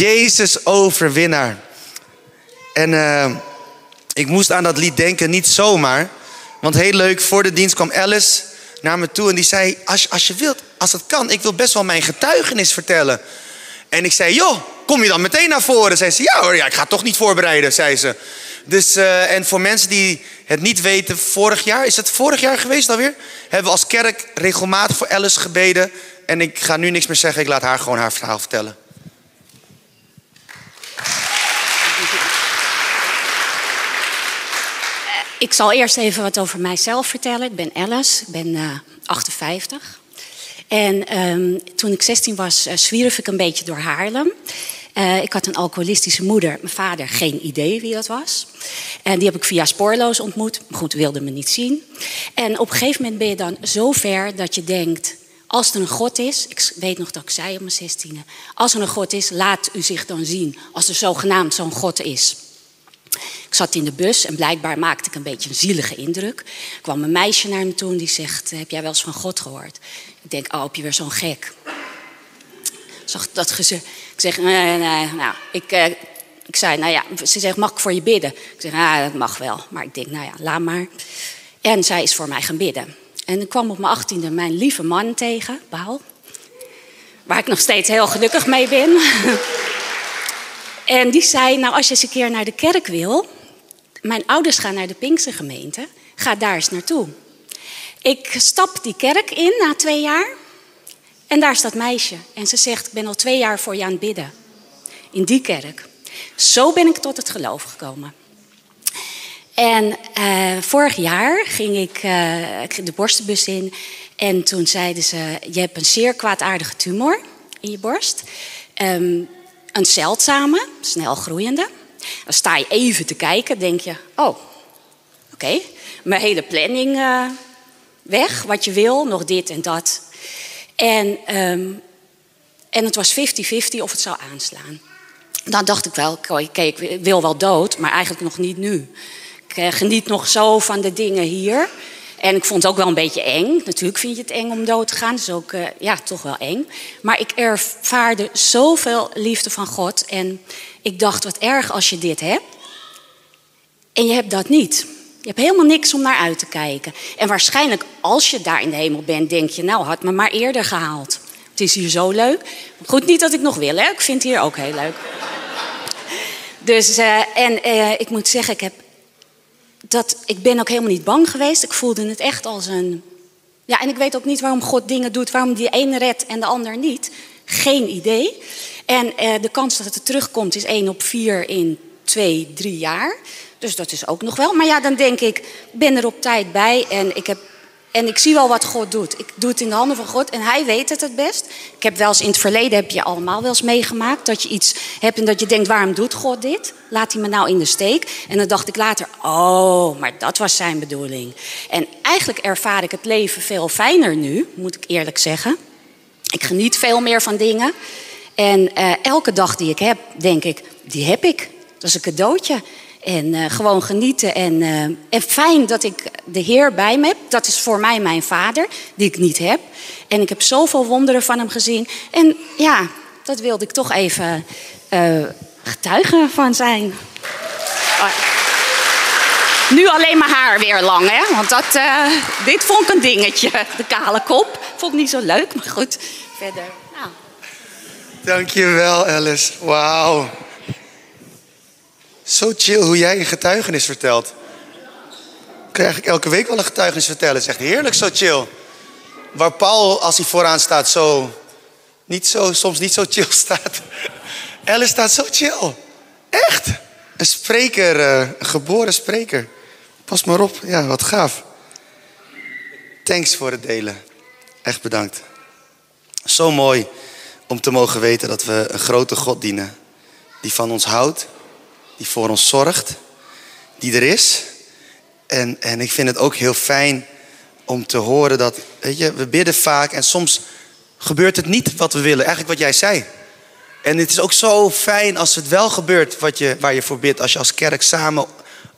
Jezus overwinnaar. En uh, ik moest aan dat lied denken, niet zomaar. Want heel leuk, voor de dienst kwam Alice naar me toe en die zei: Als, als je wilt, als het kan, ik wil best wel mijn getuigenis vertellen. En ik zei: Joh, kom je dan meteen naar voren? Zei ze: Ja hoor, ja, ik ga het toch niet voorbereiden, zei ze. Dus, uh, en voor mensen die het niet weten, vorig jaar, is het vorig jaar geweest alweer? Hebben we als kerk regelmatig voor Alice gebeden. En ik ga nu niks meer zeggen, ik laat haar gewoon haar verhaal vertellen. Ik zal eerst even wat over mijzelf vertellen. Ik ben Alice, ik ben uh, 58. En um, toen ik 16 was, uh, zwierf ik een beetje door Haarlem. Uh, ik had een alcoholistische moeder. Mijn vader, geen idee wie dat was. En die heb ik via spoorloos ontmoet. Goed, wilde me niet zien. En op een gegeven moment ben je dan zo ver dat je denkt... Als er een God is, ik weet nog dat ik zei op mijn zestiende... als er een God is, laat u zich dan zien. Als er zogenaamd zo'n God is. Ik zat in de bus en blijkbaar maakte ik een beetje een zielige indruk. Er kwam een meisje naar me toe en die zegt: Heb jij wel eens van God gehoord? Ik denk: Oh, heb je weer zo'n gek? Zag dat gezeur. Ik zeg: Nee, nee, nou, ik, uh, ik zei: Nou ja, ze zegt: Mag ik voor je bidden? Ik zeg: Ah, dat mag wel. Maar ik denk: Nou ja, laat maar. En zij is voor mij gaan bidden. En ik kwam op mijn achttiende mijn lieve man tegen, Paul. Waar ik nog steeds heel gelukkig mee ben. En die zei, nou als je eens een keer naar de kerk wil... Mijn ouders gaan naar de Pinkse gemeente. Ga daar eens naartoe. Ik stap die kerk in na twee jaar. En daar staat meisje. En ze zegt, ik ben al twee jaar voor je aan het bidden. In die kerk. Zo ben ik tot het geloof gekomen. En uh, vorig jaar ging ik uh, de borstenbus in. En toen zeiden ze, je hebt een zeer kwaadaardige tumor in je borst. Um, een zeldzame, snel groeiende. Dan sta je even te kijken, denk je, oh, oké, mijn hele planning uh, weg, wat je wil, nog dit en dat. En, um, en het was 50-50 of het zou aanslaan. Dan dacht ik wel, oké, ik wil wel dood, maar eigenlijk nog niet nu. Ik uh, geniet nog zo van de dingen hier. En ik vond het ook wel een beetje eng. Natuurlijk vind je het eng om dood te gaan. Dat is ook uh, ja, toch wel eng. Maar ik ervaarde zoveel liefde van God. En ik dacht, wat erg als je dit hebt. En je hebt dat niet. Je hebt helemaal niks om naar uit te kijken. En waarschijnlijk als je daar in de hemel bent, denk je, nou had me maar eerder gehaald. Het is hier zo leuk. Goed, niet dat ik nog wil, hè? Ik vind het hier ook heel leuk. Dus, uh, en uh, ik moet zeggen, ik heb dat, ik ben ook helemaal niet bang geweest. Ik voelde het echt als een. Ja, en ik weet ook niet waarom God dingen doet, waarom die ene redt en de ander niet. Geen idee. En eh, de kans dat het terugkomt is 1 op 4 in 2, 3 jaar. Dus dat is ook nog wel. Maar ja, dan denk ik, ben er op tijd bij en ik heb en ik zie wel wat God doet. Ik doe het in de handen van God en Hij weet het het best. Ik heb wel eens in het verleden, heb je allemaal wel eens meegemaakt, dat je iets hebt en dat je denkt, waarom doet God dit? Laat hij me nou in de steek? En dan dacht ik later, oh, maar dat was zijn bedoeling. En eigenlijk ervaar ik het leven veel fijner nu, moet ik eerlijk zeggen. Ik geniet veel meer van dingen. En uh, elke dag die ik heb, denk ik, die heb ik. Dat is een cadeautje. En uh, gewoon genieten. En, uh, en fijn dat ik de Heer bij me heb. Dat is voor mij mijn vader, die ik niet heb. En ik heb zoveel wonderen van hem gezien. En ja, dat wilde ik toch even uh, getuige van zijn. Oh. Nu alleen mijn haar weer lang, hè? Want dat, dit vond ik een dingetje. De kale kop. Vond ik niet zo leuk, maar goed. Verder. Nou. Dankjewel, Alice. Wauw. Zo chill hoe jij een getuigenis vertelt. Ik kan eigenlijk elke week wel een getuigenis vertellen. Het is echt heerlijk zo chill. Waar Paul, als hij vooraan staat, zo, niet zo soms niet zo chill staat. Alice staat zo chill. Echt. Een spreker, eh, een geboren spreker. Pas maar op. Ja, wat gaaf. Thanks voor het delen. Echt bedankt. Zo mooi om te mogen weten dat we een grote God dienen. Die van ons houdt die voor ons zorgt, die er is. En, en ik vind het ook heel fijn om te horen dat, weet je, we bidden vaak en soms gebeurt het niet wat we willen. Eigenlijk wat jij zei. En het is ook zo fijn als het wel gebeurt wat je, waar je voor bidt. Als je als kerk samen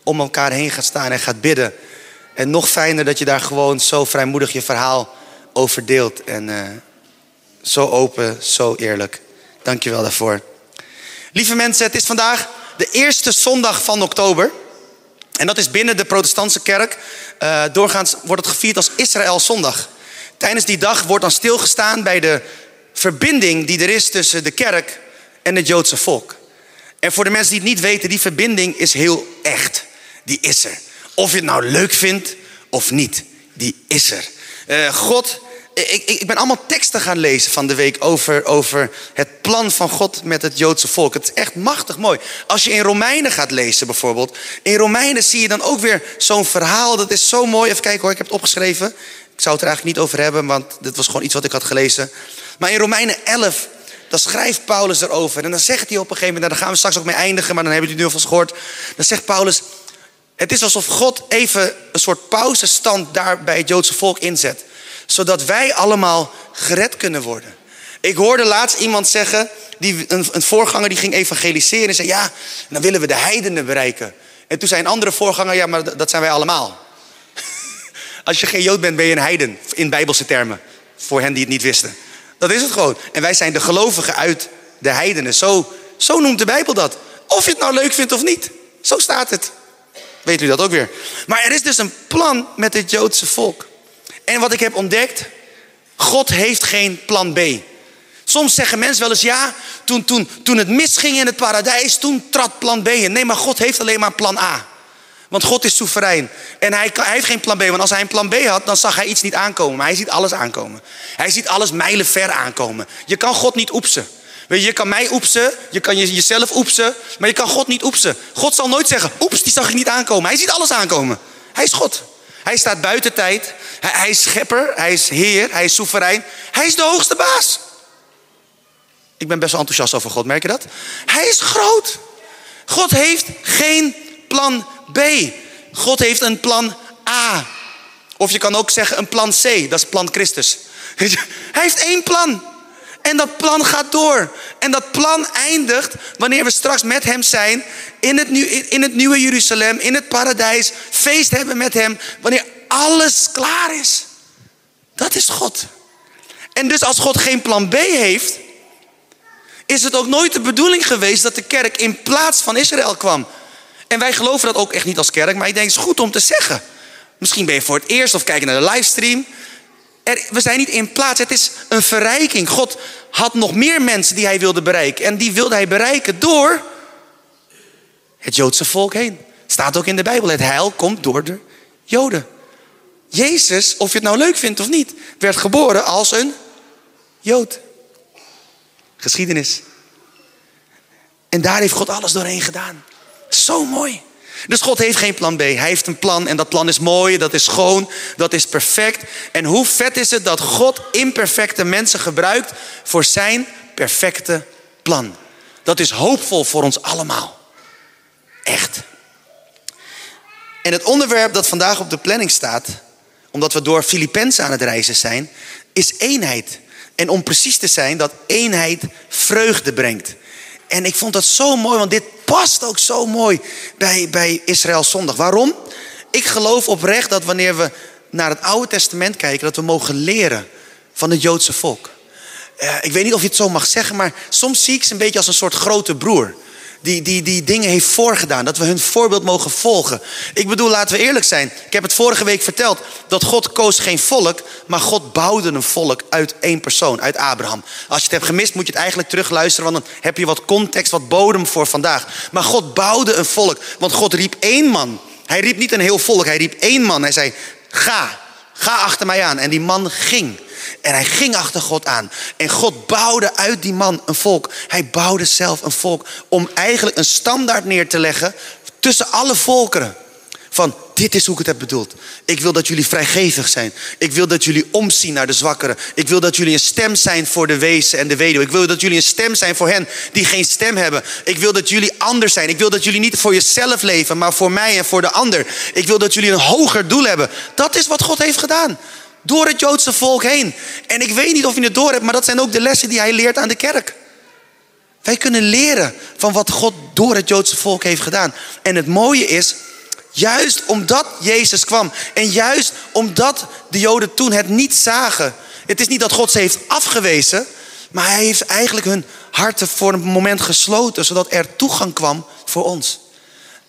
om elkaar heen gaat staan en gaat bidden. En nog fijner dat je daar gewoon zo vrijmoedig je verhaal over deelt. En uh, zo open, zo eerlijk. Dank je wel daarvoor. Lieve mensen, het is vandaag de eerste zondag van oktober. En dat is binnen de protestantse kerk. Uh, doorgaans wordt het gevierd als Israël zondag. Tijdens die dag wordt dan stilgestaan bij de verbinding die er is tussen de kerk en het Joodse volk. En voor de mensen die het niet weten, die verbinding is heel echt. Die is er. Of je het nou leuk vindt of niet, die is er. Uh, God ik, ik, ben allemaal teksten gaan lezen van de week over, over het plan van God met het Joodse volk. Het is echt machtig mooi. Als je in Romeinen gaat lezen bijvoorbeeld. In Romeinen zie je dan ook weer zo'n verhaal. Dat is zo mooi. Even kijken hoor, ik heb het opgeschreven. Ik zou het er eigenlijk niet over hebben, want dit was gewoon iets wat ik had gelezen. Maar in Romeinen 11, dan schrijft Paulus erover. En dan zegt hij op een gegeven moment, nou, daar gaan we straks ook mee eindigen, maar dan hebben jullie nu alvast gehoord. Dan zegt Paulus, het is alsof God even een soort pauzestand daar bij het Joodse volk inzet zodat wij allemaal gered kunnen worden. Ik hoorde laatst iemand zeggen, die, een, een voorganger die ging evangeliseren en zei, ja, dan willen we de heidenen bereiken. En toen zei een andere voorganger, ja, maar dat zijn wij allemaal. Als je geen Jood bent, ben je een heiden, in bijbelse termen. Voor hen die het niet wisten. Dat is het gewoon. En wij zijn de gelovigen uit de heidenen. Zo, zo noemt de Bijbel dat. Of je het nou leuk vindt of niet. Zo staat het. Weet u dat ook weer. Maar er is dus een plan met het Joodse volk. En wat ik heb ontdekt, God heeft geen plan B. Soms zeggen mensen wel eens, ja, toen, toen, toen het misging in het paradijs, toen trad plan B in. Nee, maar God heeft alleen maar plan A. Want God is soeverein. En hij, heeft geen plan B. Want als hij een plan B had, dan zag hij iets niet aankomen. Maar hij ziet alles aankomen. Hij ziet alles mijlenver aankomen. Je kan God niet oepsen. Weet je, je kan mij oepsen, je kan jezelf oepsen, maar je kan God niet oepsen. God zal nooit zeggen, oeps, die zag ik niet aankomen. Hij ziet alles aankomen. Hij is God. Hij staat buiten tijd. Hij, is schepper, hij is heer, hij is soeverein. Hij is de hoogste baas. Ik ben best wel enthousiast over God, merk je dat? Hij is groot. God heeft geen plan B. God heeft een plan A. Of je kan ook zeggen een plan C, dat is plan Christus. Hij heeft één plan. En dat plan gaat door. En dat plan eindigt wanneer we straks met Hem zijn. In het, in het nieuwe Jeruzalem, in het paradijs. Feest hebben met Hem. Wanneer alles klaar is. Dat is God. En dus als God geen plan B heeft. Is het ook nooit de bedoeling geweest dat de kerk in plaats van Israël kwam. En wij geloven dat ook echt niet als kerk. Maar ik denk het is goed om te zeggen. Misschien ben je voor het eerst of kijk naar de livestream we zijn niet in plaats. Het is een verrijking. God had nog meer mensen die hij wilde bereiken. En die wilde hij bereiken door het Joodse volk heen. Staat ook in de Bijbel. Het heil komt door de Joden. Jezus, of je het nou leuk vindt of niet, werd geboren als een Jood. Geschiedenis. En daar heeft God alles doorheen gedaan. Zo mooi. Dus God heeft geen plan B. Hij heeft een plan en dat plan is mooi, dat is schoon, dat is perfect. En hoe vet is het dat God imperfecte mensen gebruikt voor zijn perfecte plan. Dat is hoopvol voor ons allemaal. Echt. En het onderwerp dat vandaag op de planning staat, omdat we door Filippenzen aan het reizen zijn, is eenheid. En om precies te zijn, dat eenheid vreugde brengt. En ik vond dat zo mooi, want dit past ook zo mooi bij, bij Israël zondag. Waarom? Ik geloof oprecht dat wanneer we naar het Oude Testament kijken, dat we mogen leren van het Joodse volk. Uh, ik weet niet of je het zo mag zeggen, maar soms zie ik ze een beetje als een soort grote broer die, die, die dingen heeft voorgedaan. Dat we hun voorbeeld mogen volgen. Ik bedoel, laten we eerlijk zijn. Ik heb het vorige week verteld. Dat God koos geen volk, maar God bouwde een volk uit één persoon, uit Abraham. Als je het hebt gemist, moet je het eigenlijk terugluisteren. Want dan heb je wat context, wat bodem voor vandaag. Maar God bouwde een volk. Want God riep één man. Hij riep niet een heel volk, hij riep één man. Hij zei, ga, ga achter mij aan. En die man ging. En hij ging achter God aan. En God bouwde uit die man een volk. Hij bouwde zelf een volk om eigenlijk een standaard neer te leggen tussen alle volkeren. Van dit is hoe ik het heb bedoeld. Ik wil dat jullie vrijgevig zijn. Ik wil dat jullie omzien naar de zwakkeren. Ik wil dat jullie een stem zijn voor de wezen en de weduwe. Ik wil dat jullie een stem zijn voor hen die geen stem hebben. Ik wil dat jullie anders zijn. Ik wil dat jullie niet voor jezelf leven, maar voor mij en voor de ander. Ik wil dat jullie een hoger doel hebben. Dat is wat God heeft gedaan. Door het Joodse volk heen. En ik weet niet of je het door hebt, maar dat zijn ook de lessen die hij leert aan de kerk. Wij kunnen leren van wat God door het Joodse volk heeft gedaan. En het mooie is, juist omdat Jezus kwam en juist omdat de Joden toen het niet zagen. Het is niet dat God ze heeft afgewezen, maar hij heeft eigenlijk hun harten voor een moment gesloten, zodat er toegang kwam voor ons.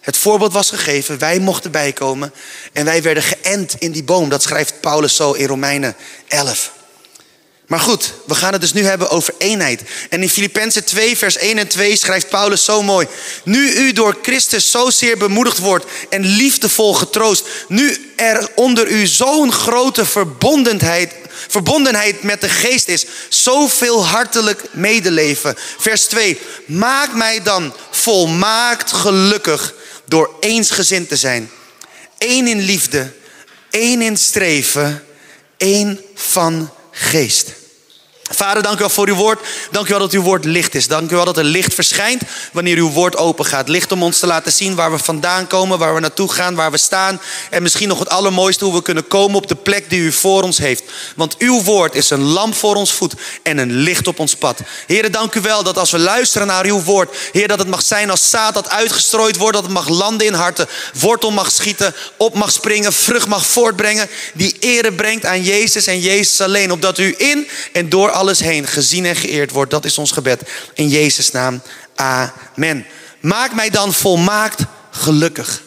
Het voorbeeld was gegeven, wij mochten bijkomen en wij werden geënt in die boom. Dat schrijft Paulus zo in Romeinen 11. Maar goed, we gaan het dus nu hebben over eenheid. En in Filippenzen 2, vers 1 en 2 schrijft Paulus zo mooi. Nu u door Christus zozeer bemoedigd wordt en liefdevol getroost. Nu er onder u zo'n grote verbondenheid, verbondenheid met de geest is. Zoveel hartelijk medeleven. Vers 2. Maak mij dan volmaakt gelukkig door eensgezind te zijn. Eén in liefde, één in streven, één van geest. Vader, dank u wel voor uw woord. Dank u wel dat uw woord licht is. Dank u wel dat er licht verschijnt wanneer uw woord open gaat. Licht om ons te laten zien waar we vandaan komen, waar we naartoe gaan, waar we staan. En misschien nog het allermooiste hoe we kunnen komen op de plek die u voor ons heeft. Want uw woord is een lamp voor ons voet en een licht op ons pad. Heer, dank u wel dat als we luisteren naar uw woord, Heer, dat het mag zijn als zaad dat uitgestrooid wordt, dat het mag landen in harten, wortel mag schieten, op mag springen, vrucht mag voortbrengen, die ere brengt aan Jezus en Jezus alleen. Opdat u in en door alles heen gezien en geëerd wordt. Dat is ons gebed. In Jezus' naam. Amen. Maak mij dan volmaakt gelukkig.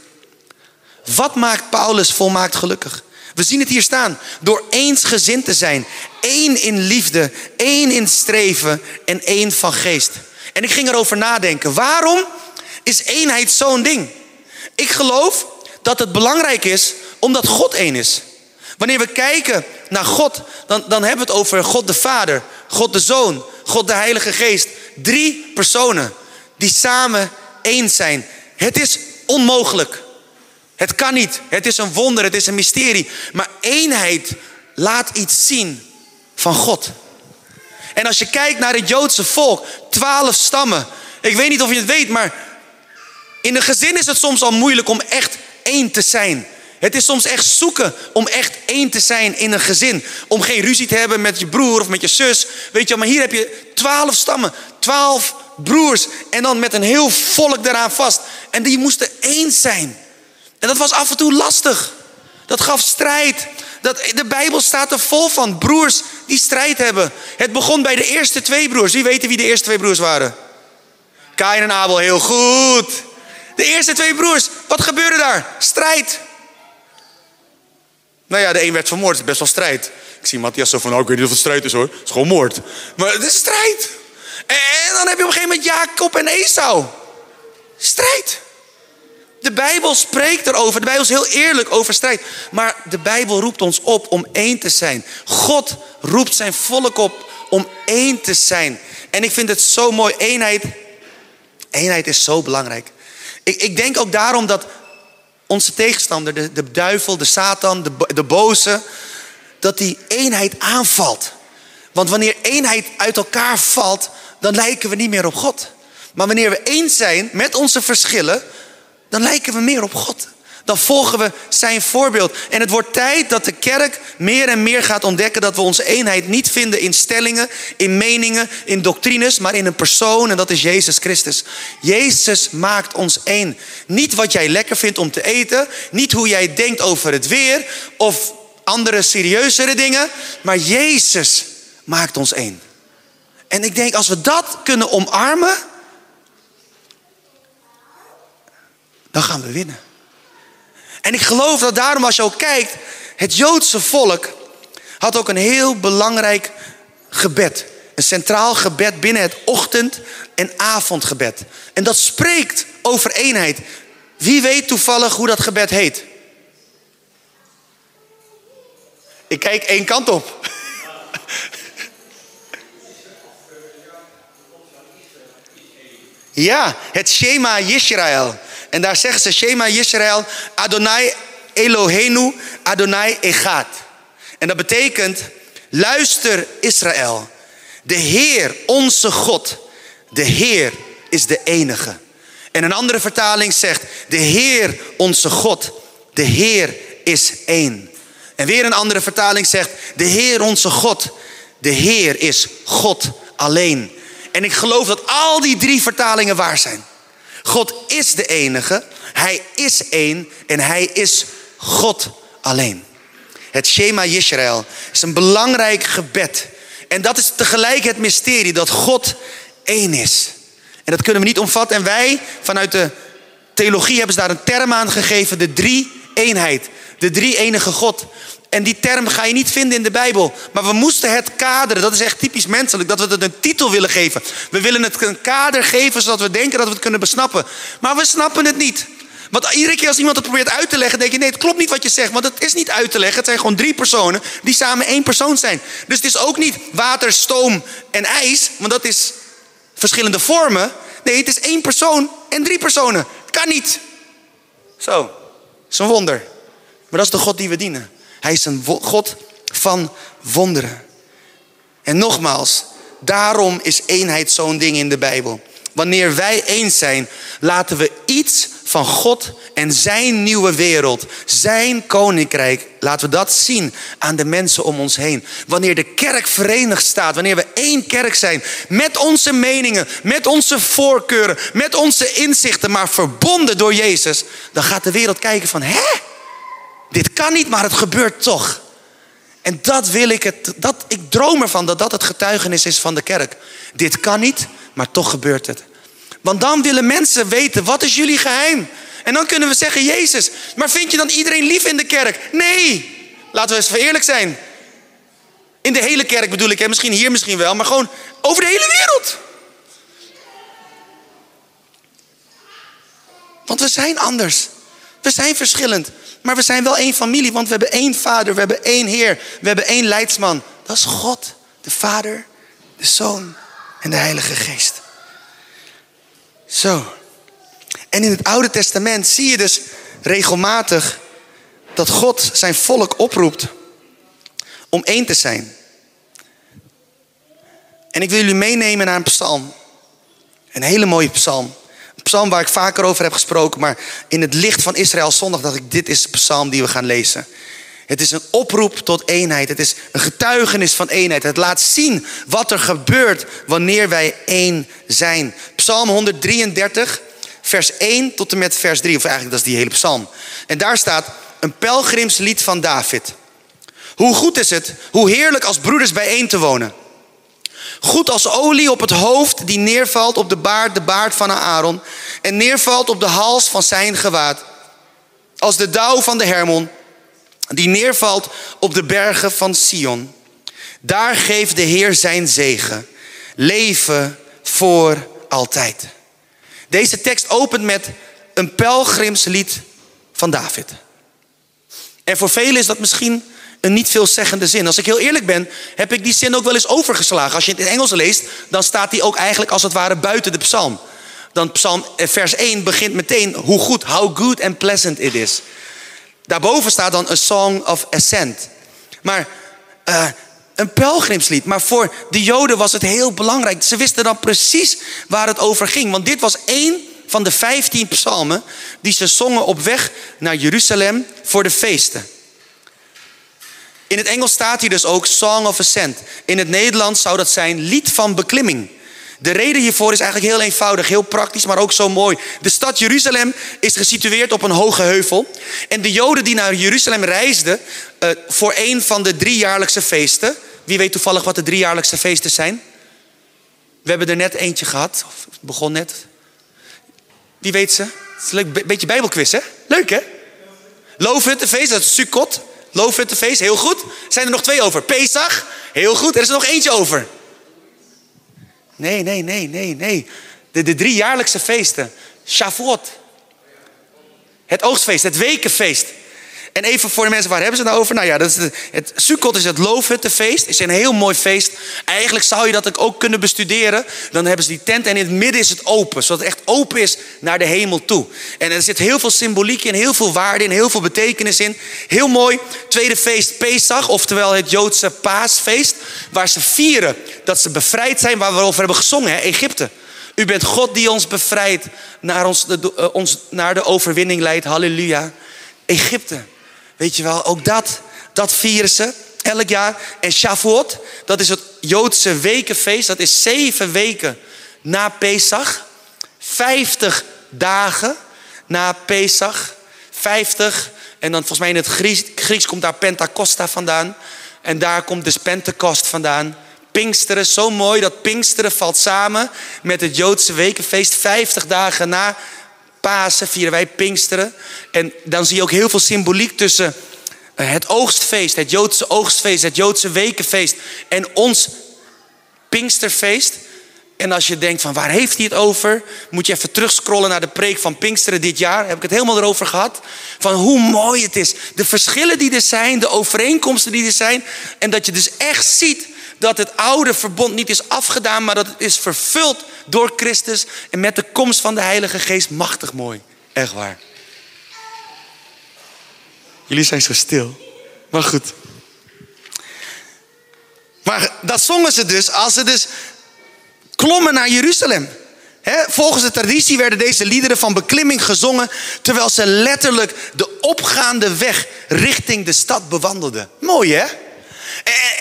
Wat maakt Paulus volmaakt gelukkig? We zien het hier staan. Door eensgezind te zijn. één in liefde, één in streven en één van geest. En ik ging erover nadenken. Waarom is eenheid zo'n ding? Ik geloof dat het belangrijk is omdat God één is. Wanneer we kijken naar God, dan, dan hebben we het over God de Vader, God de Zoon, God de Heilige Geest. Drie personen die samen één zijn. Het is onmogelijk. Het kan niet. Het is een wonder, het is een mysterie. Maar eenheid laat iets zien van God. En als je kijkt naar het Joodse volk, twaalf stammen. Ik weet niet of je het weet, maar in een gezin is het soms al moeilijk om echt één te zijn. Het is soms echt zoeken om echt één te zijn in een gezin. Om geen ruzie te hebben met je broer of met je zus. Weet je, maar hier heb je twaalf stammen, twaalf broers. En dan met een heel volk daaraan vast. En die moesten één zijn. En dat was af en toe lastig. Dat gaf strijd. Dat, de Bijbel staat er vol van broers die strijd hebben. Het begon bij de eerste twee broers. Wie weet wie de eerste twee broers waren? Kain en Abel, heel goed. De eerste twee broers, wat gebeurde daar? Strijd. Nou ja, de een werd vermoord. Het is best wel strijd. Ik zie Matthias zo van, oh, ik weet niet of het strijd is hoor. Het is gewoon moord. Maar het is strijd. En, dan heb je op een gegeven moment Jacob en Esau. Strijd. De Bijbel spreekt erover. De Bijbel is heel eerlijk over strijd. Maar de Bijbel roept ons op om één te zijn. God roept zijn volk op om één te zijn. En ik vind het zo mooi. Eenheid, eenheid is zo belangrijk. Ik, ik denk ook daarom dat onze tegenstander, de, de duivel, de Satan, de, de boze, dat die eenheid aanvalt. Want wanneer eenheid uit elkaar valt, dan lijken we niet meer op God. Maar wanneer we eens zijn met onze verschillen, dan lijken we meer op God dan volgen we zijn voorbeeld. En het wordt tijd dat de kerk meer en meer gaat ontdekken dat we onze eenheid niet vinden in stellingen, in meningen, in doctrines, maar in een persoon en dat is Jezus Christus. Jezus maakt ons één. Niet wat jij lekker vindt om te eten, niet hoe jij denkt over het weer of andere serieuzere dingen, maar Jezus maakt ons één. En ik denk als we dat kunnen omarmen, dan gaan we winnen. En ik geloof dat daarom als je ook kijkt, het Joodse volk had ook een heel belangrijk gebed. Een centraal gebed binnen het ochtend- en avondgebed. En dat spreekt over eenheid. Wie weet toevallig hoe dat gebed heet? Ik kijk één kant op. Ja, het Shema Yisrael. En daar zeggen ze, Shema Yisrael, Adonai Elohenu, Adonai Echad. En dat betekent, luister Israël. De Heer, onze God, de Heer is de enige. En een andere vertaling zegt, de Heer, onze God, de Heer is één. En weer een andere vertaling zegt, de Heer, onze God, de Heer is God alleen. En ik geloof dat al die drie vertalingen waar zijn. God is de enige, Hij is één en Hij is God alleen. Het Shema Yisrael is een belangrijk gebed. En dat is tegelijk het mysterie dat God één is. En dat kunnen we niet omvatten. En wij, vanuit de theologie, hebben ze daar een term aan gegeven: de drie-eenheid. De drie-enige God. En die term ga je niet vinden in de Bijbel. Maar we moesten het kaderen. Dat is echt typisch menselijk. Dat we het een titel willen geven. We willen het een kader geven zodat we denken dat we het kunnen besnappen. Maar we snappen het niet. Want iedere keer als iemand het probeert uit te leggen, denk je: nee, het klopt niet wat je zegt. Want het is niet uit te leggen. Het zijn gewoon drie personen die samen één persoon zijn. Dus het is ook niet water, stoom en ijs. Want dat is verschillende vormen. Nee, het is één persoon en drie personen. Kan niet. Zo, dat is een wonder. Maar dat is de God die we dienen. Hij is een God van wonderen. En nogmaals, daarom is eenheid zo'n ding in de Bijbel. Wanneer wij eens zijn, laten we iets van God en zijn nieuwe wereld, zijn koninkrijk, laten we dat zien aan de mensen om ons heen. Wanneer de kerk verenigd staat, wanneer we één kerk zijn, met onze meningen, met onze voorkeuren, met onze inzichten, maar verbonden door Jezus, dan gaat de wereld kijken van, hè? Dit kan niet, maar het gebeurt toch. En dat wil ik het, dat, ik droom ervan dat dat het getuigenis is van de kerk. Dit kan niet, maar toch gebeurt het. Want dan willen mensen weten, wat is jullie geheim? En dan kunnen we zeggen, Jezus, maar vind je dan iedereen lief in de kerk? Nee, laten we eens eerlijk zijn. In de hele kerk bedoel ik, hè? misschien hier misschien wel, maar gewoon over de hele wereld. Want we zijn anders. We zijn verschillend. Maar we zijn wel één familie, want we hebben één vader, we hebben één Heer, we hebben één leidsman. Dat is God, de Vader, de Zoon en de Heilige Geest. Zo. En in het Oude Testament zie je dus regelmatig dat God zijn volk oproept om één te zijn. En ik wil jullie meenemen naar een psalm. Een hele mooie psalm psalm waar ik vaker over heb gesproken, maar in het licht van Israël zondag dacht ik, dit is de psalm die we gaan lezen. Het is een oproep tot eenheid. Het is een getuigenis van eenheid. Het laat zien wat er gebeurt wanneer wij één zijn. Psalm 133, vers 1 tot en met vers 3. Of eigenlijk dat is die hele psalm. En daar staat een pelgrimslied van David. Hoe goed is het, hoe heerlijk als broeders bijeen te wonen. Goed als olie op het hoofd die neervalt op de baard, de baard van Aaron. En neervalt op de hals van zijn gewaad. Als de dauw van de Hermon die neervalt op de bergen van Sion. Daar geeft de Heer zijn zegen. Leven voor altijd. Deze tekst opent met een pelgrimslied van David. En voor velen is dat misschien een niet veelzeggende zin. Als ik heel eerlijk ben, heb ik die zin ook wel eens overgeslagen. Als je het in Engels leest, dan staat die ook eigenlijk als het ware buiten de psalm. Dan psalm eh, vers 1 begint meteen hoe goed, how good and pleasant it is. Daarboven staat dan een song of ascent. Maar uh, een pelgrimslied. Maar voor de Joden was het heel belangrijk. Ze wisten dan precies waar het over ging. Want dit was één van de vijftien psalmen die ze zongen op weg naar Jeruzalem voor de feesten. In het Engels staat hier dus ook Song of Ascent. In het Nederlands zou dat zijn lied van beklimming. De reden hiervoor is eigenlijk heel eenvoudig, heel praktisch, maar ook zo mooi. De stad Jeruzalem is gesitueerd op een hoge heuvel. En de Joden die naar Jeruzalem reisden uh, voor een van de driejaarlijkse feesten. Wie weet toevallig wat de driejaarlijkse feesten zijn? We hebben er net eentje gehad, of begon net. Wie weet ze? Het is een leuk, beetje bijbelquiz, hè? Leuk, hè? Loofhuttenfeest, dat is Sukkot. Loofhuttenfeest, heel goed. Zijn er nog twee over? Pesach, heel goed. Er is er nog eentje over. Nee, nee, nee, nee, nee. De, de drie jaarlijkse feesten. Shavuot. Het oogstfeest, het wekenfeest. En even voor de mensen, waar hebben ze het nou over? Nou ja, dat is het, Sukkot is het loofhuttenfeest. Is een heel mooi feest. Eigenlijk zou je dat ook kunnen bestuderen. Dan hebben ze die tent en in het midden is het open. Zodat het echt open is naar de hemel toe. En er zit heel veel symboliek in, heel veel waarde in, heel veel betekenis in. Heel mooi. Tweede feest Pesach, oftewel het Joodse paasfeest. Waar ze vieren dat ze bevrijd zijn, waar we over hebben gezongen, Egypte. U bent God die ons bevrijdt, naar, ons, de, uh, ons, naar de overwinning leidt. Halleluja. Egypte. Weet je wel, ook dat, dat vieren ze elk jaar. En Shavuot, dat is het Joodse wekenfeest. Dat is zeven weken na Pesach. Vijftig dagen na Pesach. Vijftig. En dan volgens mij in het Grieks, Grieks komt daar Pentacosta vandaan. En daar komt dus Pentecost vandaan. Pinksteren. Zo mooi dat Pinksteren valt samen met het Joodse wekenfeest. 50 dagen na Pasen vieren wij Pinksteren. En dan zie je ook heel veel symboliek tussen eh, het oogstfeest, het Joodse oogstfeest, het Joodse wekenfeest en ons Pinksterfeest. En als je denkt van waar heeft hij het over, moet je even terugscrollen naar de preek van Pinksteren dit jaar. Heb ik het helemaal erover gehad. Van hoe mooi het is. De verschillen die er zijn, de overeenkomsten die er zijn. En dat je dus echt ziet dat het oude verbond niet is afgedaan, maar dat het is vervuld door Christus. En met de komst van de Heilige Geest machtig mooi. Echt waar. Jullie zijn zo stil. Maar goed. Maar dat zongen ze dus als ze dus klommen naar Jeruzalem. volgens de traditie werden deze liederen van beklimming gezongen terwijl ze letterlijk de opgaande weg richting de stad bewandelden. Mooi hè?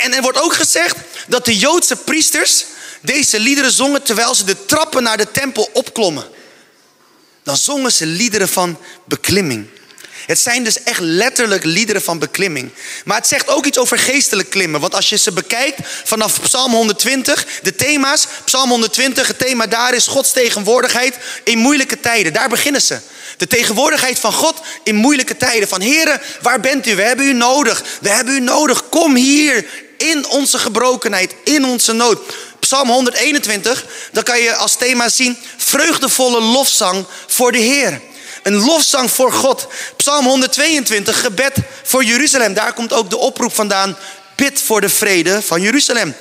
En, er wordt ook gezegd dat de Joodse priesters deze liederen zongen terwijl ze de trappen naar de tempel opklommen. Dan zongen ze liederen van beklimming. Het zijn dus echt letterlijk liederen van beklimming. Maar het zegt ook iets over geestelijk klimmen. Want als je ze bekijkt vanaf Psalm 120, de thema's. Psalm 120, het thema daar is Gods tegenwoordigheid in moeilijke tijden. Daar beginnen ze. De tegenwoordigheid van God in moeilijke tijden. Van heren, waar bent u? We hebben u nodig. We hebben u nodig. Kom hier in onze gebrokenheid, in onze nood. Psalm 121, dan kan je als thema zien vreugdevolle lofzang voor de Heer. Een lofzang voor God. Psalm 122, gebed voor Jeruzalem. Daar komt ook de oproep vandaan. Bid voor de vrede van Jeruzalem.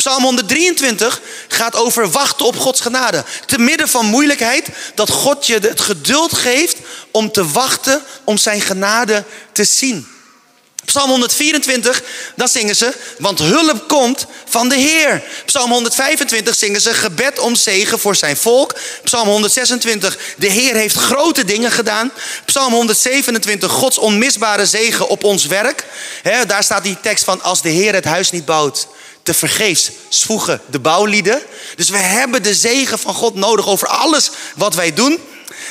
Psalm 123 gaat over wachten op Gods genade. Te midden van moeilijkheid, dat God je het geduld geeft om te wachten om zijn genade te zien. Psalm 124, dan zingen ze, want hulp komt van de Heer. Psalm 125 zingen ze gebed om zegen voor zijn volk. Psalm 126, de Heer heeft grote dingen gedaan. Psalm 127, Gods onmisbare zegen op ons werk. daar staat die tekst van, als de Heer het huis niet bouwt, te vergeefs zwoegen de bouwlieden. Dus we hebben de zegen van God nodig over alles wat wij doen.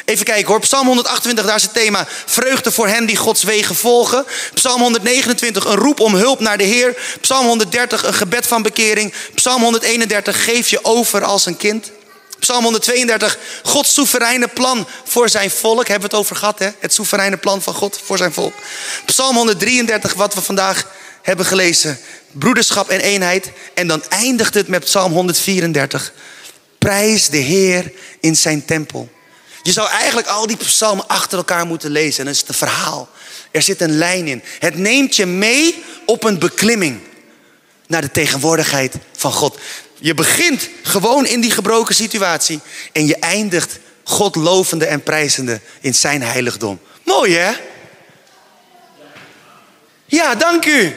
Even kijken hoor. Psalm 128, daar is het thema vreugde voor hen die Gods wegen volgen. Psalm 129, een roep om hulp naar de Heer. Psalm 130, een gebed van bekering. Psalm 131, geef je over als een kind. Psalm 132, Gods soevereine plan voor zijn volk. Hebben we het over gehad, hè? Het soevereine plan van God voor zijn volk. Psalm 133, wat we vandaag hebben gelezen. Broederschap en eenheid. En dan eindigt het met Psalm 134. Prijs de Heer in zijn tempel. Je zou eigenlijk al die psalmen achter elkaar moeten lezen. En dat is het verhaal. Er zit een lijn in. Het neemt je mee op een beklimming naar de tegenwoordigheid van God. Je begint gewoon in die gebroken situatie en je eindigt God lovende en prijzende in zijn heiligdom. Mooi hè? Ja, dank u.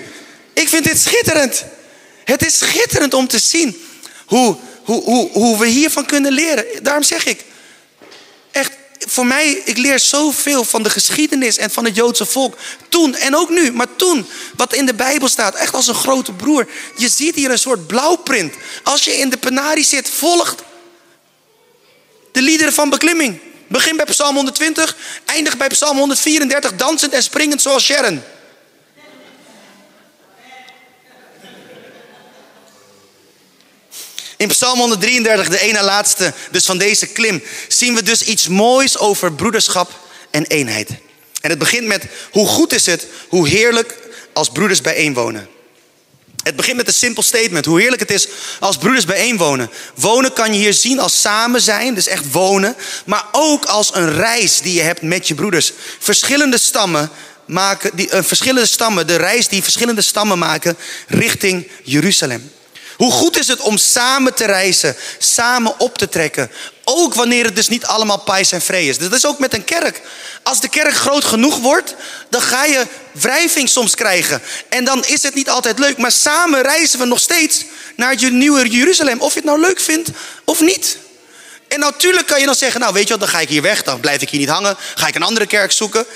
Ik vind dit schitterend. Het is schitterend om te zien hoe, hoe, hoe, hoe we hiervan kunnen leren. Daarom zeg ik, echt, voor mij, ik leer zoveel van de geschiedenis en van het Joodse volk. Toen en ook nu, maar toen, wat in de Bijbel staat, echt als een grote broer. Je ziet hier een soort blauwprint. Als je in de penarie zit, volgt de liederen van beklimming. Begin bij Psalm 120, eindig bij Psalm 134, dansend en springend zoals Sharon. In Psalm 133, de ene laatste, dus van deze klim, zien we dus iets moois over broederschap en eenheid. En het begint met hoe goed is het, hoe heerlijk als broeders bijeenwonen. Het begint met een simpel statement. Hoe heerlijk het is als broeders bijeenwonen. Wonen kan je hier zien als samen zijn, dus echt wonen. Maar ook als een reis die je hebt met je broeders. Verschillende stammen maken, die, uh, verschillende stammen, de reis die verschillende stammen maken richting Jeruzalem. Hoe goed is het om samen te reizen, samen op te trekken. Ook wanneer het dus niet allemaal pais en vree is. Dat is ook met een kerk. Als de kerk groot genoeg wordt, dan ga je wrijving soms krijgen. En dan is het niet altijd leuk. Maar samen reizen we nog steeds naar het nieuwe Jeruzalem. Of je het nou leuk vindt of niet. En natuurlijk kan je dan zeggen, nou weet je wat, dan ga ik hier weg. Dan blijf ik hier niet hangen. Ga ik een andere kerk zoeken.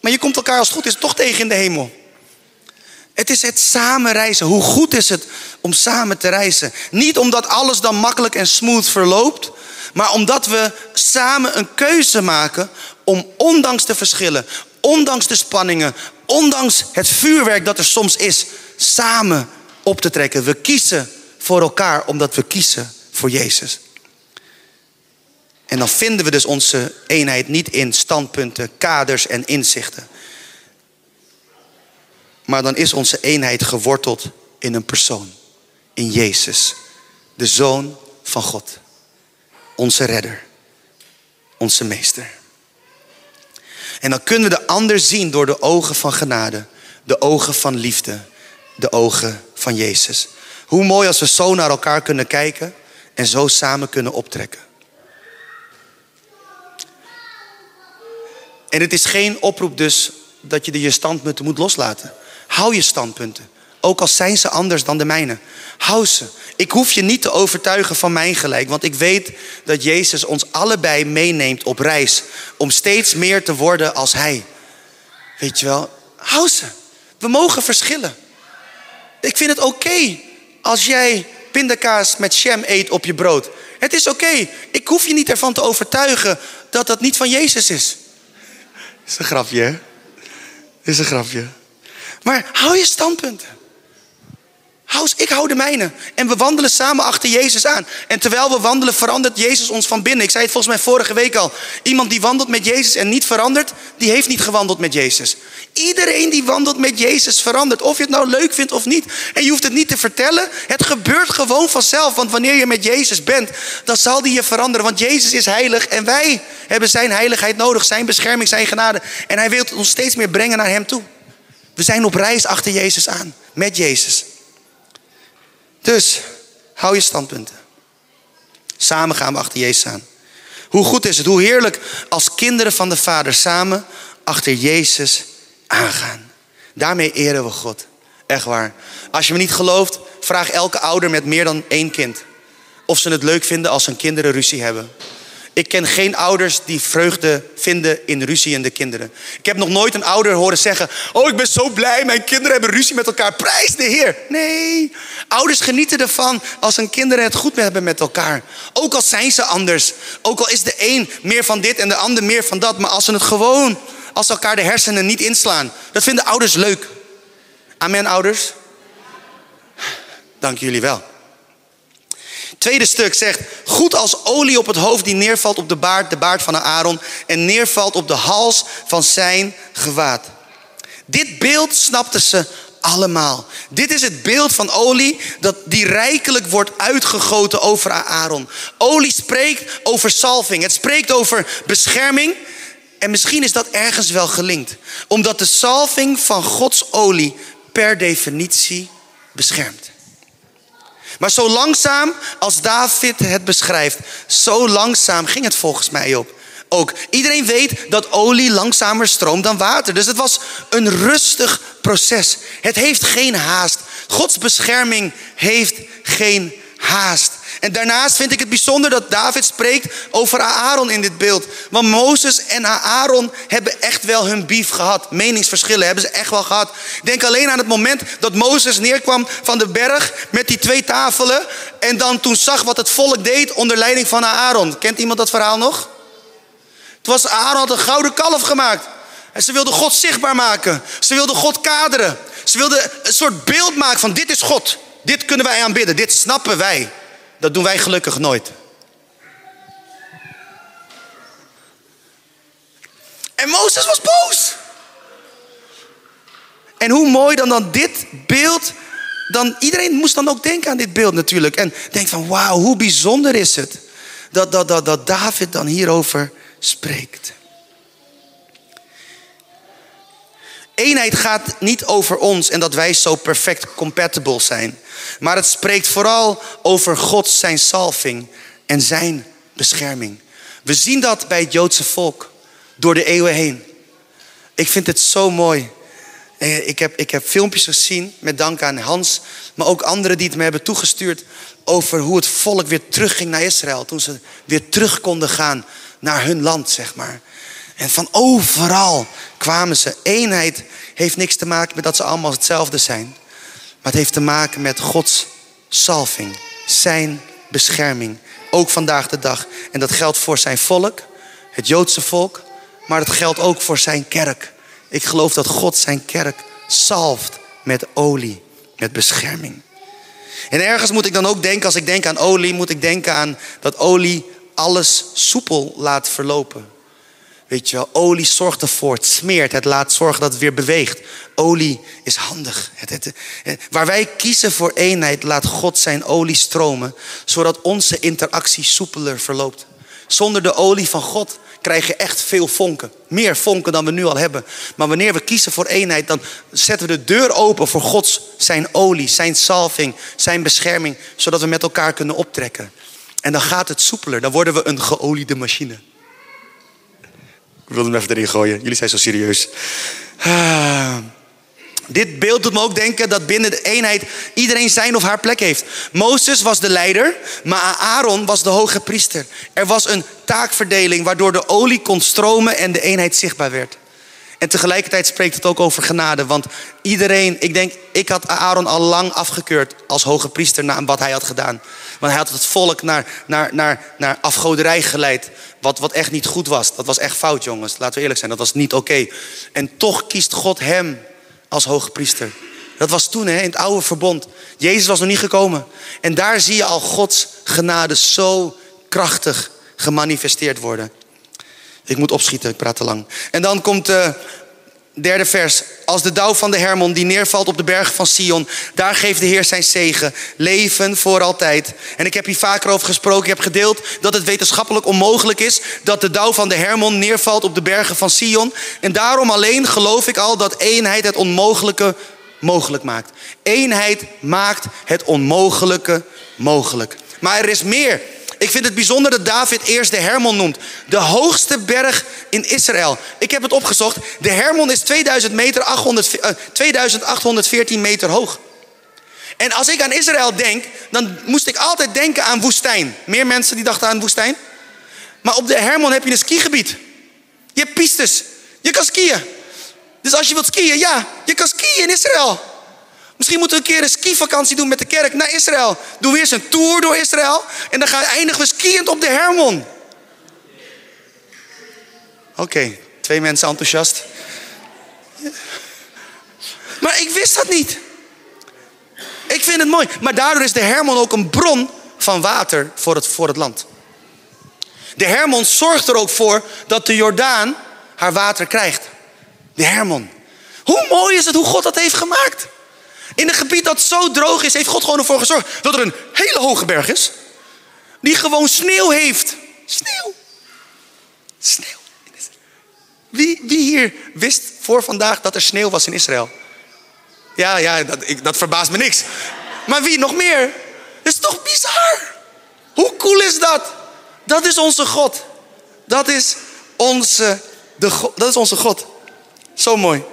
Maar je komt elkaar als het goed is toch tegen in de hemel. Het is het samen reizen. Hoe goed is het om samen te reizen? Niet omdat alles dan makkelijk en smooth verloopt, maar omdat we samen een keuze maken om ondanks de verschillen, ondanks de spanningen, ondanks het vuurwerk dat er soms is, samen op te trekken. We kiezen voor elkaar omdat we kiezen voor Jezus. En dan vinden we dus onze eenheid niet in standpunten, kaders en inzichten. Maar dan is onze eenheid geworteld in een persoon. In Jezus, de Zoon van God. Onze redder. Onze meester. En dan kunnen we de ander zien door de ogen van genade. De ogen van liefde. De ogen van Jezus. Hoe mooi als we zo naar elkaar kunnen kijken en zo samen kunnen optrekken. En het is geen oproep dus dat je je standpunten moet loslaten. Hou je standpunten. Ook al zijn ze anders dan de mijne. Hou ze. Ik hoef je niet te overtuigen van mijn gelijk. Want ik weet dat Jezus ons allebei meeneemt op reis. Om steeds meer te worden als Hij. Weet je wel? Hou ze. We mogen verschillen. Ik vind het oké als jij pindakaas met jam eet op je brood. Het is oké. Ik hoef je niet ervan te overtuigen dat dat niet van Jezus is. Is een grapje, hè? Is een grapje. Maar hou je standpunten. Ik hou de mijne. En we wandelen samen achter Jezus aan. En terwijl we wandelen, verandert Jezus ons van binnen. Ik zei het volgens mij vorige week al. Iemand die wandelt met Jezus en niet verandert, die heeft niet gewandeld met Jezus. Iedereen die wandelt met Jezus verandert. Of je het nou leuk vindt of niet. En je hoeft het niet te vertellen. Het gebeurt gewoon vanzelf. Want wanneer je met Jezus bent, dan zal die je veranderen. Want Jezus is heilig en wij hebben zijn heiligheid nodig. Zijn bescherming, zijn genade. En hij wil ons steeds meer brengen naar hem toe. We zijn op reis achter Jezus aan. Met Jezus. Dus hou je standpunten. Samen gaan we achter Jezus aan. Hoe goed is het, hoe heerlijk als kinderen van de Vader samen achter Jezus aangaan. Daarmee eren we God. Echt waar. Als je me niet gelooft, vraag elke ouder met meer dan één kind. Of ze het leuk vinden als hun kinderen ruzie hebben. Ik ken geen ouders die vreugde vinden in ruziende kinderen. Ik heb nog nooit een ouder horen zeggen: Oh, ik ben zo blij, mijn kinderen hebben ruzie met elkaar. Prijs de Heer. Nee, ouders genieten ervan als hun kinderen het goed hebben met elkaar. Ook al zijn ze anders. Ook al is de een meer van dit en de ander meer van dat. Maar als ze het gewoon, als ze elkaar de hersenen niet inslaan, dat vinden ouders leuk. Amen, ouders. Dank jullie wel. Tweede stuk zegt, goed als olie op het hoofd die neervalt op de baard, de baard van Aaron, en neervalt op de hals van zijn gewaad. Dit beeld snapten ze allemaal. Dit is het beeld van olie dat die rijkelijk wordt uitgegoten over Aaron. Olie spreekt over salving. Het spreekt over bescherming. En misschien is dat ergens wel gelinkt. Omdat de salving van Gods olie per definitie beschermt. Maar zo langzaam als David het beschrijft, zo langzaam ging het volgens mij op. Ook iedereen weet dat olie langzamer stroomt dan water. Dus het was een rustig proces. Het heeft geen haast. Gods bescherming heeft geen haast. En daarnaast vind ik het bijzonder dat David spreekt over Aaron in dit beeld. Want Mozes en Aaron hebben echt wel hun bief gehad. Meningsverschillen hebben ze echt wel gehad. Denk alleen aan het moment dat Mozes neerkwam van de berg met die twee tafelen. En dan toen zag wat het volk deed onder leiding van Aaron. Kent iemand dat verhaal nog? Het was Aaron had een gouden kalf gemaakt. En ze wilden God zichtbaar maken. Ze wilden God kaderen. Ze wilden een soort beeld maken van dit is God. Dit kunnen wij aanbidden. Dit snappen wij. Dat doen wij gelukkig nooit. En Mozes was boos. En hoe mooi dan dan dit beeld. Dan, iedereen moest dan ook denken aan dit beeld natuurlijk. En denkt van wauw, hoe bijzonder is het. Dat, dat, dat, dat David dan hierover spreekt. Eenheid gaat niet over ons en dat wij zo perfect compatible zijn. Maar het spreekt vooral over God, zijn salving en zijn bescherming. We zien dat bij het Joodse volk door de eeuwen heen. Ik vind het zo mooi. Eh, ik heb, ik heb filmpjes gezien, met dank aan Hans, maar ook anderen die het me hebben toegestuurd over hoe het volk weer terugging naar Israël. Toen ze weer terug konden gaan naar hun land, zeg maar. En van overal kwamen ze. Eenheid heeft niks te maken met dat ze allemaal hetzelfde zijn. Maar het heeft te maken met Gods salving. Zijn bescherming. Ook vandaag de dag. En dat geldt voor zijn volk, het Joodse volk. Maar dat geldt ook voor zijn kerk. Ik geloof dat God zijn kerk salft met olie, met bescherming. En ergens moet ik dan ook denken, als ik denk aan olie, moet ik denken aan dat olie alles soepel laat verlopen. Weet je olie zorgt ervoor, het smeert, het laat zorgen dat het weer beweegt. Olie is handig. Het, het, waar wij kiezen voor eenheid, laat God zijn olie stromen, zodat onze interactie soepeler verloopt. Zonder de olie van God krijg je echt veel vonken. Meer vonken dan we nu al hebben. Maar wanneer we kiezen voor eenheid, dan zetten we de deur open voor Gods, zijn olie, zijn salving, zijn bescherming, zodat we met elkaar kunnen optrekken. En dan gaat het soepeler, dan worden we een geoliede machine. Ik wilde hem even erin gooien, jullie zijn zo serieus. Ah. Dit beeld doet me ook denken dat binnen de eenheid iedereen zijn of haar plek heeft. Mozes was de leider, maar Aaron was de hoge priester. Er was een taakverdeling waardoor de olie kon stromen en de eenheid zichtbaar werd. En tegelijkertijd spreekt het ook over genade. Want iedereen, ik denk, ik had Aaron al lang afgekeurd als hoge priester na wat hij had gedaan. Want hij had het volk naar, naar, naar, naar afgoderij geleid. Wat, wat echt niet goed was. Dat was echt fout, jongens. Laten we eerlijk zijn, dat was niet oké. En toch kiest God hem als hoge priester. Dat was toen hè, in het oude verbond. Jezus was nog niet gekomen. En daar zie je al Gods genade zo krachtig gemanifesteerd worden. Ik moet opschieten, ik praat te lang. En dan komt de derde vers. Als de dauw van de Hermon die neervalt op de berg van Sion, daar geeft de Heer zijn zegen. Leven voor altijd. En ik heb hier vaker over gesproken. Ik heb gedeeld dat het wetenschappelijk onmogelijk is dat de dauw van de Hermon neervalt op de bergen van Sion. En daarom alleen geloof ik al dat eenheid het onmogelijke mogelijk maakt. Eenheid maakt het onmogelijke mogelijk. Maar er is meer. Ik vind het bijzonder dat David eerst de Hermon noemt. De hoogste berg in Israël. Ik heb het opgezocht. De Hermon is 2000 meter, 800, uh, 2814 meter hoog. En als ik aan Israël denk, dan moest ik altijd denken aan woestijn. Meer mensen die dachten aan woestijn. Maar op de Hermon heb je een skigebied. Je hebt pistes. Je kan skiën. Dus als je wilt skiën, ja, je kan skiën in Israël. Misschien moeten we een keer een skivakantie doen met de kerk naar Israël. Doen we eerst een tour door Israël. En dan gaan eindigen we skiënd op de Hermon. Oké, twee mensen enthousiast. Maar ik wist dat niet. Ik vind het mooi. Maar daardoor is de Hermon ook een bron van water voor het, voor het land. De Hermon zorgt er ook voor dat de Jordaan haar water krijgt. De Hermon. Hoe mooi is het hoe God dat heeft gemaakt? In een gebied dat zo droog is, heeft God gewoon ervoor gezorgd dat er een hele hoge berg is. Die gewoon sneeuw heeft. Sneeuw. Sneeuw. Wie, wie hier wist voor vandaag dat er sneeuw was in Israël? Ja, ja, dat, ik, dat verbaast me niks. Maar wie nog meer? Dat is toch bizar? Hoe cool is dat? Dat is onze God. Dat is onze, de, dat is onze God. Zo mooi.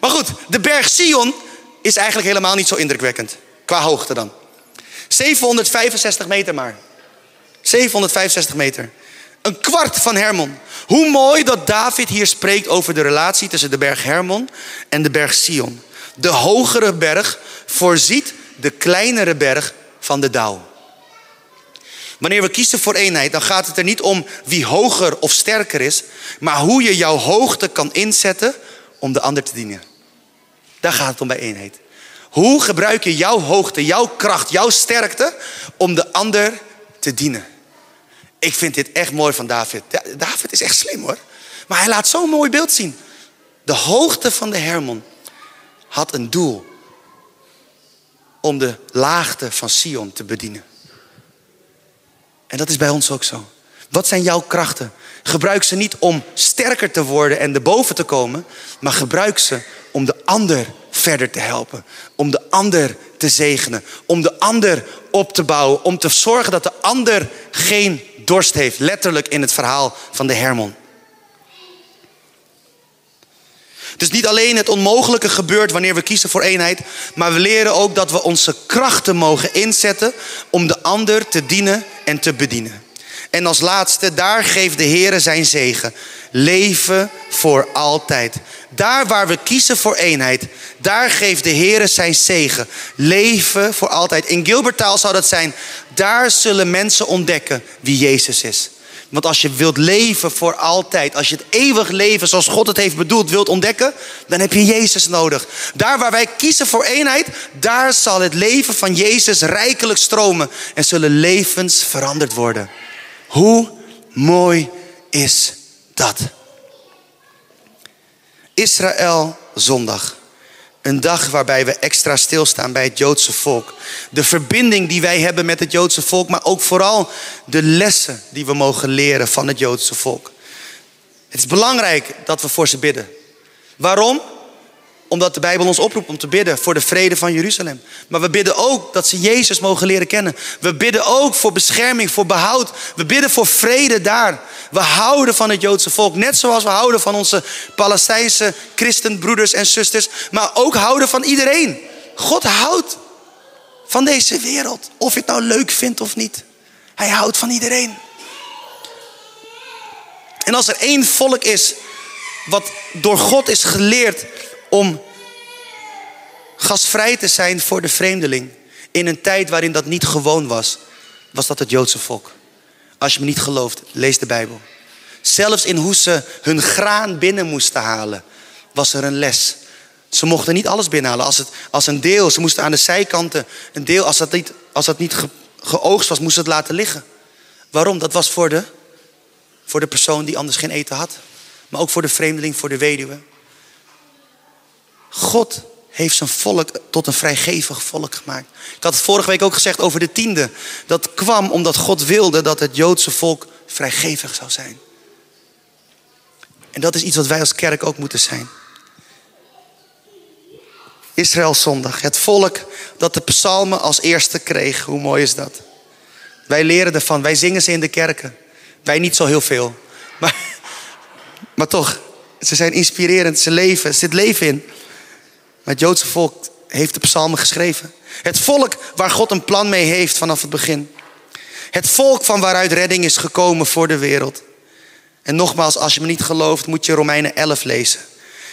Maar goed, de berg Sion is eigenlijk helemaal niet zo indrukwekkend. Qua hoogte dan. 765 meter maar. 765 meter. Een kwart van Hermon. Hoe mooi dat David hier spreekt over de relatie tussen de berg Hermon en de berg Sion. De hogere berg voorziet de kleinere berg van de dauw. Wanneer we kiezen voor eenheid, dan gaat het er niet om wie hoger of sterker is, maar hoe je jouw hoogte kan inzetten om de ander te dienen. Daar gaat het om bij eenheid. Hoe gebruik je jouw hoogte, jouw kracht, jouw sterkte om de ander te dienen? Ik vind dit echt mooi van David. David is echt slim hoor. Maar hij laat zo'n mooi beeld zien. De hoogte van de Hermon had een doel. Om de laagte van Sion te bedienen. En dat is bij ons ook zo. Wat zijn jouw krachten? Gebruik ze niet om sterker te worden en erboven te komen, maar gebruik ze om de ander verder te helpen. Om de ander te zegenen. Om de ander op te bouwen. Om te zorgen dat de ander geen dorst heeft. Letterlijk in het verhaal van de Hermon. Dus niet alleen het onmogelijke gebeurt wanneer we kiezen voor eenheid, maar we leren ook dat we onze krachten mogen inzetten om de ander te dienen en te bedienen. En als laatste, daar geeft de Heer zijn zegen. Leven voor altijd. Daar waar we kiezen voor eenheid, daar geeft de Heer zijn zegen. Leven voor altijd. In Gilbertaal zou dat zijn, daar zullen mensen ontdekken wie Jezus is. Want als je wilt leven voor altijd, als je het eeuwig leven zoals God het heeft bedoeld wilt ontdekken, dan heb je Jezus nodig. Daar waar wij kiezen voor eenheid, daar zal het leven van Jezus rijkelijk stromen en zullen levens veranderd worden. Hoe mooi is dat? Israël zondag. Een dag waarbij we extra stilstaan bij het Joodse volk. De verbinding die wij hebben met het Joodse volk, maar ook vooral de lessen die we mogen leren van het Joodse volk. Het is belangrijk dat we voor ze bidden. Waarom? Omdat de Bijbel ons oproept om te bidden voor de vrede van Jeruzalem. Maar we bidden ook dat ze Jezus mogen leren kennen. We bidden ook voor bescherming, voor behoud. We bidden voor vrede daar. We houden van het Joodse volk. Net zoals we houden van onze Palestijnse christenbroeders en zusters. Maar ook houden van iedereen. God houdt van deze wereld. Of je het nou leuk vindt of niet. Hij houdt van iedereen. En als er één volk is wat door God is geleerd om gasvrij te zijn voor de vreemdeling. In een tijd waarin dat niet gewoon was, was dat het Joodse volk. Als je me niet gelooft, lees de Bijbel. Zelfs in hoe ze hun graan binnen moesten halen, was er een les. Ze mochten niet alles binnenhalen. Als, het, als een deel, ze moesten aan de zijkanten, een deel, als dat niet, als dat niet ge, geoogst was, moesten het laten liggen. Waarom? Dat was voor de, voor de persoon die anders geen eten had. Maar ook voor de vreemdeling, voor de weduwe. God heeft zijn volk tot een vrijgevig volk gemaakt. Ik had het vorige week ook gezegd over de tiende. Dat kwam omdat God wilde dat het Joodse volk vrijgevig zou zijn. En dat is iets wat wij als kerk ook moeten zijn. Israël zondag. Het volk dat de psalmen als eerste kreeg. Hoe mooi is dat? Wij leren ervan. Wij zingen ze in de kerken. Wij niet zo heel veel. Maar, maar toch, ze zijn inspirerend. Ze leven. Er zit leven in. Maar het Joodse volk heeft de psalmen geschreven. Het volk waar God een plan mee heeft vanaf het begin. Het volk van waaruit redding is gekomen voor de wereld. En nogmaals, als je me niet gelooft, moet je Romeinen 11 lezen.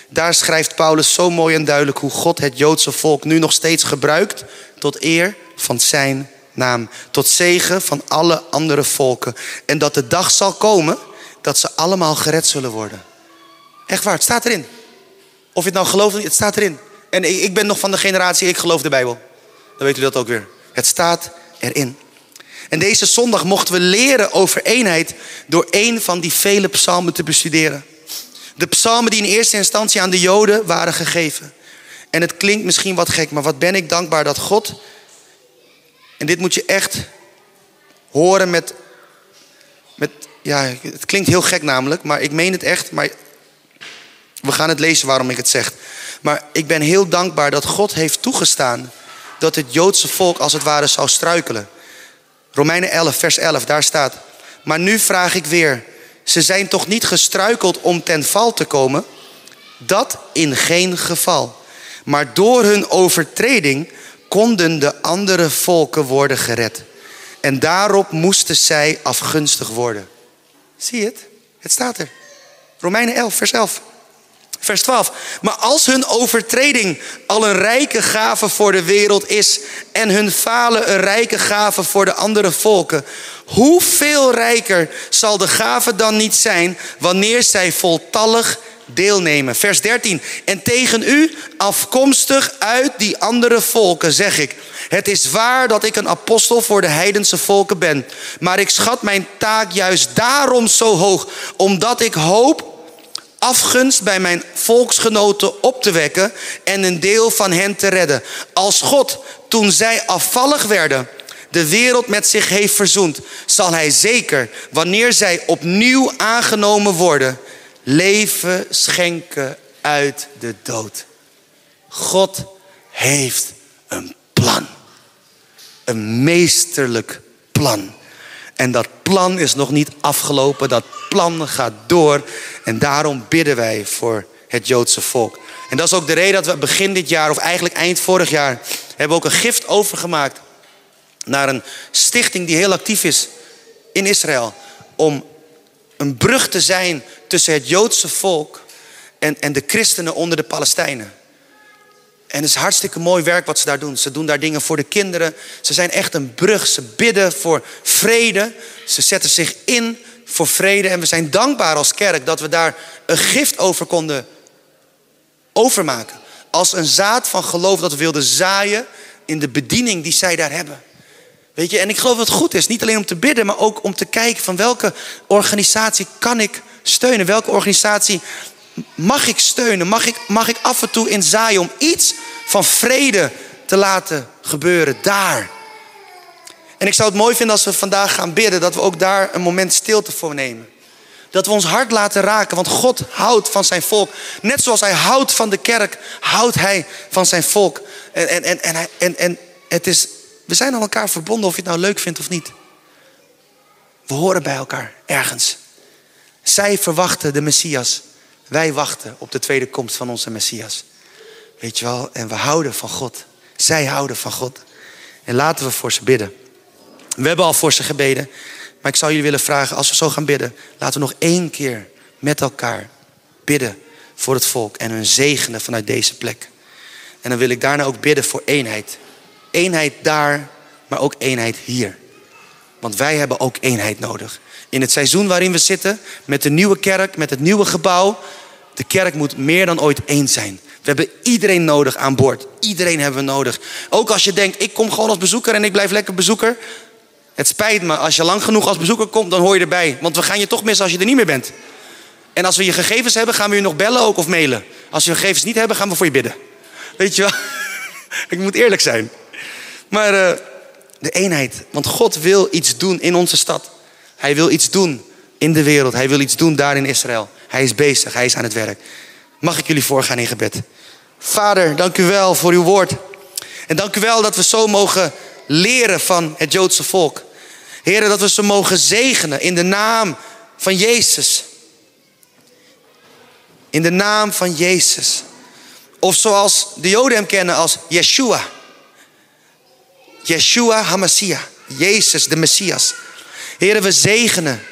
Daar schrijft Paulus zo mooi en duidelijk hoe God het Joodse volk nu nog steeds gebruikt tot eer van zijn naam. Tot zegen van alle andere volken. En dat de dag zal komen dat ze allemaal gered zullen worden. Echt waar, het staat erin. Of je het nou gelooft of het staat erin. En ik ben nog van de generatie, ik geloof de Bijbel. Dan weet u dat ook weer. Het staat erin. En deze zondag mochten we leren over eenheid door een van die vele psalmen te bestuderen. De psalmen die in eerste instantie aan de Joden waren gegeven. En het klinkt misschien wat gek, maar wat ben ik dankbaar dat God, en dit moet je echt horen met, met ja, het klinkt heel gek namelijk, maar ik meen het echt, maar we gaan het lezen waarom ik het zeg. Maar ik ben heel dankbaar dat God heeft toegestaan dat het Joodse volk als het ware zou struikelen. Romeinen 11, vers 11, daar staat. Maar nu vraag ik weer, ze zijn toch niet gestruikeld om ten val te komen? Dat in geen geval. Maar door hun overtreding konden de andere volken worden gered. En daarop moesten zij afgunstig worden. Zie je het? Het staat er. Romeinen 11, vers 11. Vers 12. Maar als hun overtreding al een rijke gave voor de wereld is en hun falen een rijke gave voor de andere volken, hoeveel rijker zal de gave dan niet zijn wanneer zij voltallig deelnemen? Vers 13. En tegen u, afkomstig uit die andere volken, zeg ik: Het is waar dat ik een apostel voor de heidense volken ben, maar ik schat mijn taak juist daarom zo hoog, omdat ik hoop afgunst bij mijn volksgenoten op te wekken en een deel van hen te redden. Als God, toen zij afvallig werden, de wereld met zich heeft verzoend, zal Hij zeker, wanneer zij opnieuw aangenomen worden, leven schenken uit de dood. God heeft een plan. Een meesterlijk plan. En dat plan is nog niet afgelopen. Dat plan gaat door. En daarom bidden wij voor het Joodse volk. En dat is ook de reden dat we begin dit jaar, of eigenlijk eind vorig jaar, hebben ook een gift overgemaakt naar een stichting die heel actief is in Israël. Om een brug te zijn tussen het Joodse volk en, en de christenen onder de Palestijnen. En het is hartstikke mooi werk wat ze daar doen. Ze doen daar dingen voor de kinderen. Ze zijn echt een brug. Ze bidden voor vrede. Ze zetten zich in voor vrede. En we zijn dankbaar als kerk dat we daar een gift over konden overmaken. Als een zaad van geloof dat we wilden zaaien in de bediening die zij daar hebben. Weet je, en ik geloof dat het goed is, niet alleen om te bidden, maar ook om te kijken van welke organisatie kan ik steunen? Welke organisatie mag ik steunen? Mag ik, mag ik af en toe in zaaien om iets van vrede te laten gebeuren daar? En ik zou het mooi vinden als we vandaag gaan bidden, dat we ook daar een moment stilte voor nemen. Dat we ons hart laten raken, want God houdt van zijn volk. Net zoals hij houdt van de kerk, houdt hij van zijn volk. En, en, en, en, en, en het is, we zijn aan elkaar verbonden of je het nou leuk vindt of niet. We horen bij elkaar ergens. Zij verwachten de Messias. Wij wachten op de tweede komst van onze Messias. Weet je wel, en we houden van God. Zij houden van God. En laten we voor ze bidden. We hebben al voor ze gebeden. Maar ik zou jullie willen vragen, als we zo gaan bidden, laten we nog één keer met elkaar bidden voor het volk en hun zegenen vanuit deze plek. En dan wil ik daarna ook bidden voor eenheid. Eenheid daar, maar ook eenheid hier. Want wij hebben ook eenheid nodig. In het seizoen waarin we zitten, met de nieuwe kerk, met het nieuwe gebouw. De kerk moet meer dan ooit één zijn. We hebben iedereen nodig aan boord. Iedereen hebben we nodig. Ook als je denkt, ik kom gewoon als bezoeker en ik blijf lekker bezoeker. Het spijt me, als je lang genoeg als bezoeker komt, dan hoor je erbij. Want we gaan je toch missen als je er niet meer bent. En als we je gegevens hebben, gaan we je nog bellen ook of mailen. Als we je gegevens niet hebben, gaan we voor je bidden. Weet je wel? Ik moet eerlijk zijn. Maar uh, de eenheid. Want God wil iets doen in onze stad. Hij wil iets doen in de wereld. Hij wil iets doen daar in Israël. Hij is bezig, hij is aan het werk. Mag ik jullie voorgaan in gebed? Vader, dank u wel voor uw woord. En dank u wel dat we zo mogen leren van het Joodse volk. Heren, dat we ze mogen zegenen in de naam van Jezus. In de naam van Jezus. Of zoals de Joden hem kennen als Yeshua. Yeshua HaMashiach. Jezus, de Messias. Heren, we zegenen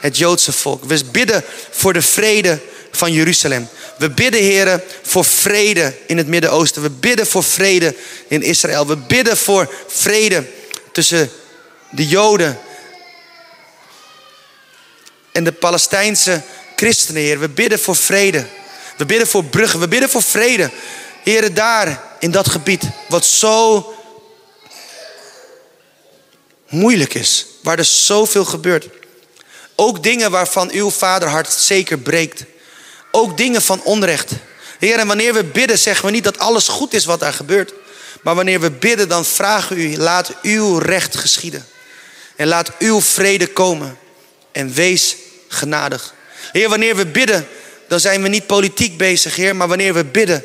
het Joodse volk. We bidden voor de vrede van Jeruzalem. We bidden, heren, voor vrede in het Midden-Oosten. We bidden voor vrede in Israël. We bidden voor vrede tussen de Joden en de Palestijnse christenen, Heer. We bidden voor vrede. We bidden voor bruggen. We bidden voor vrede. Heren, daar in dat gebied, wat zo moeilijk is. Waar er zoveel gebeurt. Ook dingen waarvan uw vaderhart zeker breekt. Ook dingen van onrecht. Heer, en wanneer we bidden, zeggen we niet dat alles goed is wat daar gebeurt. Maar wanneer we bidden, dan vragen we u, laat uw recht geschieden. En laat uw vrede komen. En wees genadig. Heer, wanneer we bidden, dan zijn we niet politiek bezig, Heer. Maar wanneer we bidden,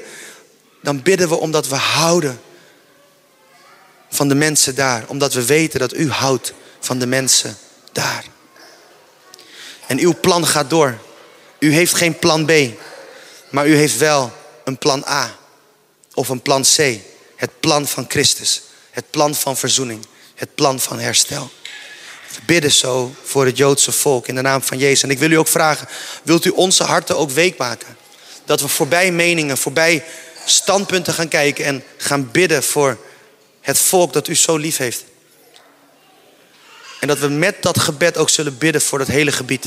dan bidden we omdat we houden van de mensen daar. Omdat we weten dat u houdt van de mensen daar. En uw plan gaat door. U heeft geen plan B, maar u heeft wel een plan A of een plan C. Het plan van Christus, het plan van verzoening, het plan van herstel. We bidden zo voor het Joodse volk in de naam van Jezus. En ik wil u ook vragen, wilt u onze harten ook week maken? Dat we voorbij meningen, voorbij standpunten gaan kijken en gaan bidden voor het volk dat u zo lief heeft. En dat we met dat gebed ook zullen bidden voor het hele gebied.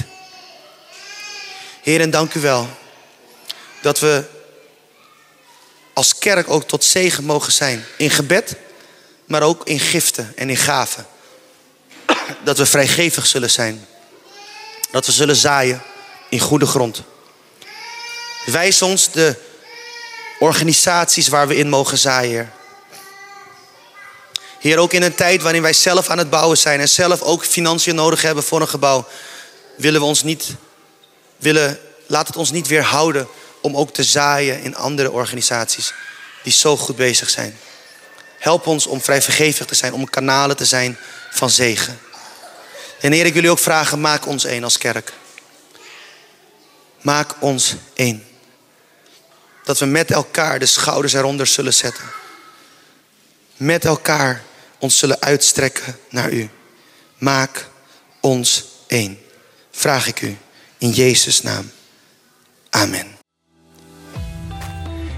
Heer, en dank u wel dat we als kerk ook tot zegen mogen zijn. In gebed, maar ook in giften en in gaven. Dat we vrijgevig zullen zijn. Dat we zullen zaaien in goede grond. Wijs ons de organisaties waar we in mogen zaaien. Heer, ook in een tijd waarin wij zelf aan het bouwen zijn en zelf ook financiën nodig hebben voor een gebouw, willen we ons niet willen, laat het ons niet weerhouden om ook te zaaien in andere organisaties die zo goed bezig zijn. Help ons om vrij vergevig te zijn, om kanalen te zijn van zegen. En Heer, ik u ook vragen, maak ons één als kerk. Maak ons één. Dat we met elkaar de schouders eronder zullen zetten. Met elkaar ons zullen uitstrekken naar u. Maak ons één. Vraag ik u in Jezus' naam. Amen.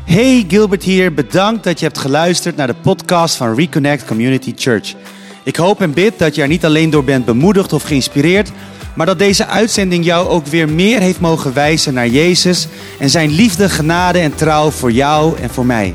Hey Gilbert hier, bedankt dat je hebt geluisterd naar de podcast van Reconnect Community Church. Ik hoop en bid dat je er niet alleen door bent bemoedigd of geïnspireerd, maar dat deze uitzending jou ook weer meer heeft mogen wijzen naar Jezus en zijn liefde, genade en trouw voor jou en voor mij.